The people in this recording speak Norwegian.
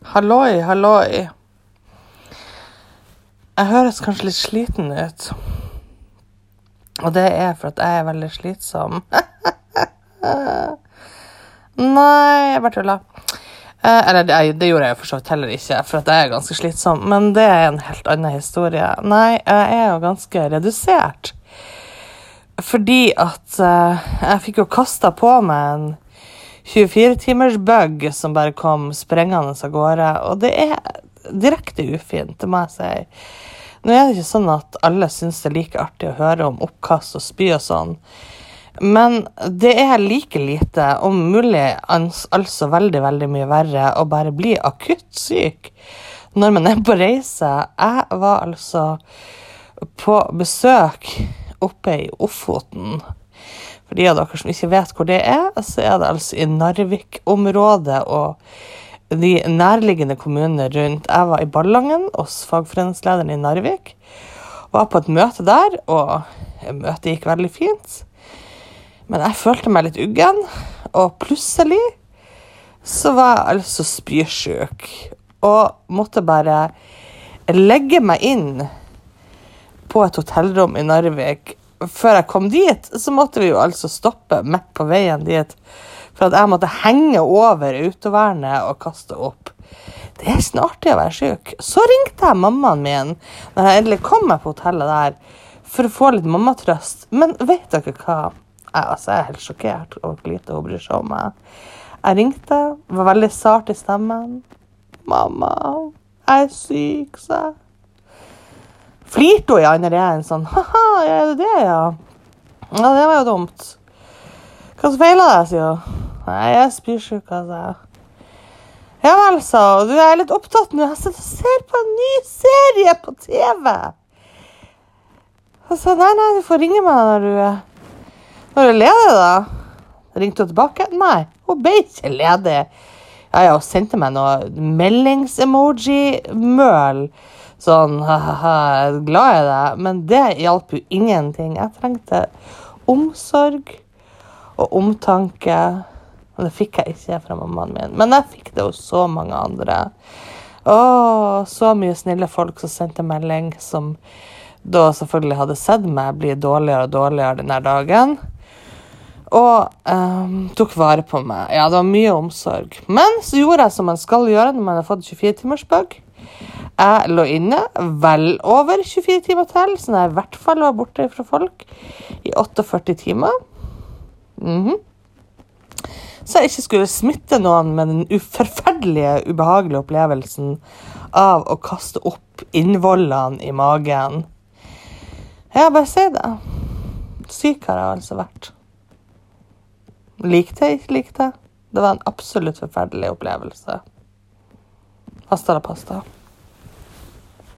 Halloi, halloi. Jeg høres kanskje litt sliten ut. Og det er for at jeg er veldig slitsom. Nei, jeg bare tulla. Eh, eller det, gjorde jeg jo for så vidt heller ikke, for at jeg er ganske slitsom. Men det er en helt annen historie. Nei, jeg er jo ganske redusert. Fordi at eh, jeg fikk jo kasta på meg en 24-timers bug som bare kom sprengende av gårde. Og det er direkte ufint, det må jeg si. Nå er det ikke sånn at alle syns det er like artig å høre om oppkast og spy og sånn. Men det er like lite, om mulig altså veldig, veldig mye verre, å bare bli akutt syk når man er på reise. Jeg var altså på besøk oppe i Ofoten for de av dere som ikke vet hvor det er, så er det altså i Narvik-området og de nærliggende kommunene rundt. Jeg var i Ballangen hos fagforeningslederen i Narvik. Var på et møte der, og møtet gikk veldig fint. Men jeg følte meg litt uggen, og plutselig så var jeg altså spysjuk. Og måtte bare legge meg inn på et hotellrom i Narvik før jeg kom dit, så måtte vi jo altså stoppe midt på veien dit. For at jeg måtte henge over autovernet og kaste opp. Det er ikke artig å være syk. Så ringte jeg mammaen min når jeg endelig kom meg på hotellet der, for å få litt mammatrøst. Men vet dere hva? Jeg, altså, jeg er helt sjokkert over hvor lite hun bryr seg om meg. Jeg ringte, var veldig sart i stemmen. 'Mamma, jeg er syk', sa jeg flirte hun i andre enden sånn Ha-ha, er det det, ja? Ja, det var jo dumt. Hva som feiler deg, sier hun. Nei, jeg er spysjuk, altså. Ja vel, sa hun. Du er litt opptatt nå. Jeg ser på en ny serie på TV. Jeg sa nei, nei, du får ringe meg når du, når du er ledig, da. Ringte hun tilbake? Nei, hun ble ikke ledig. Ja, ja, hun sendte meg noe meldingsemoji-møl. Sånn ha-ha, glad i deg. Men det hjalp jo ingenting. Jeg trengte omsorg og omtanke. Og det fikk jeg ikke fra mammaen min. Men jeg fikk det hos så mange andre. Å, så mye snille folk som sendte melding, som da selvfølgelig hadde sett meg bli dårligere og dårligere denne dagen. Og um, tok vare på meg. Ja, det var mye omsorg. Men så gjorde jeg som man skal gjøre når man har fått 24-timersbug. Jeg lå inne vel over 24 timer til, så jeg i hvert fall var borte fra folk i 48 timer. Mm -hmm. Så jeg ikke skulle smitte noen med den forferdelige, ubehagelige opplevelsen av å kaste opp innvollene i magen. Ja, bare si det. Syk har jeg altså vært. Likte jeg, ikke likte. Det var en absolutt forferdelig opplevelse. Hasta la pasta.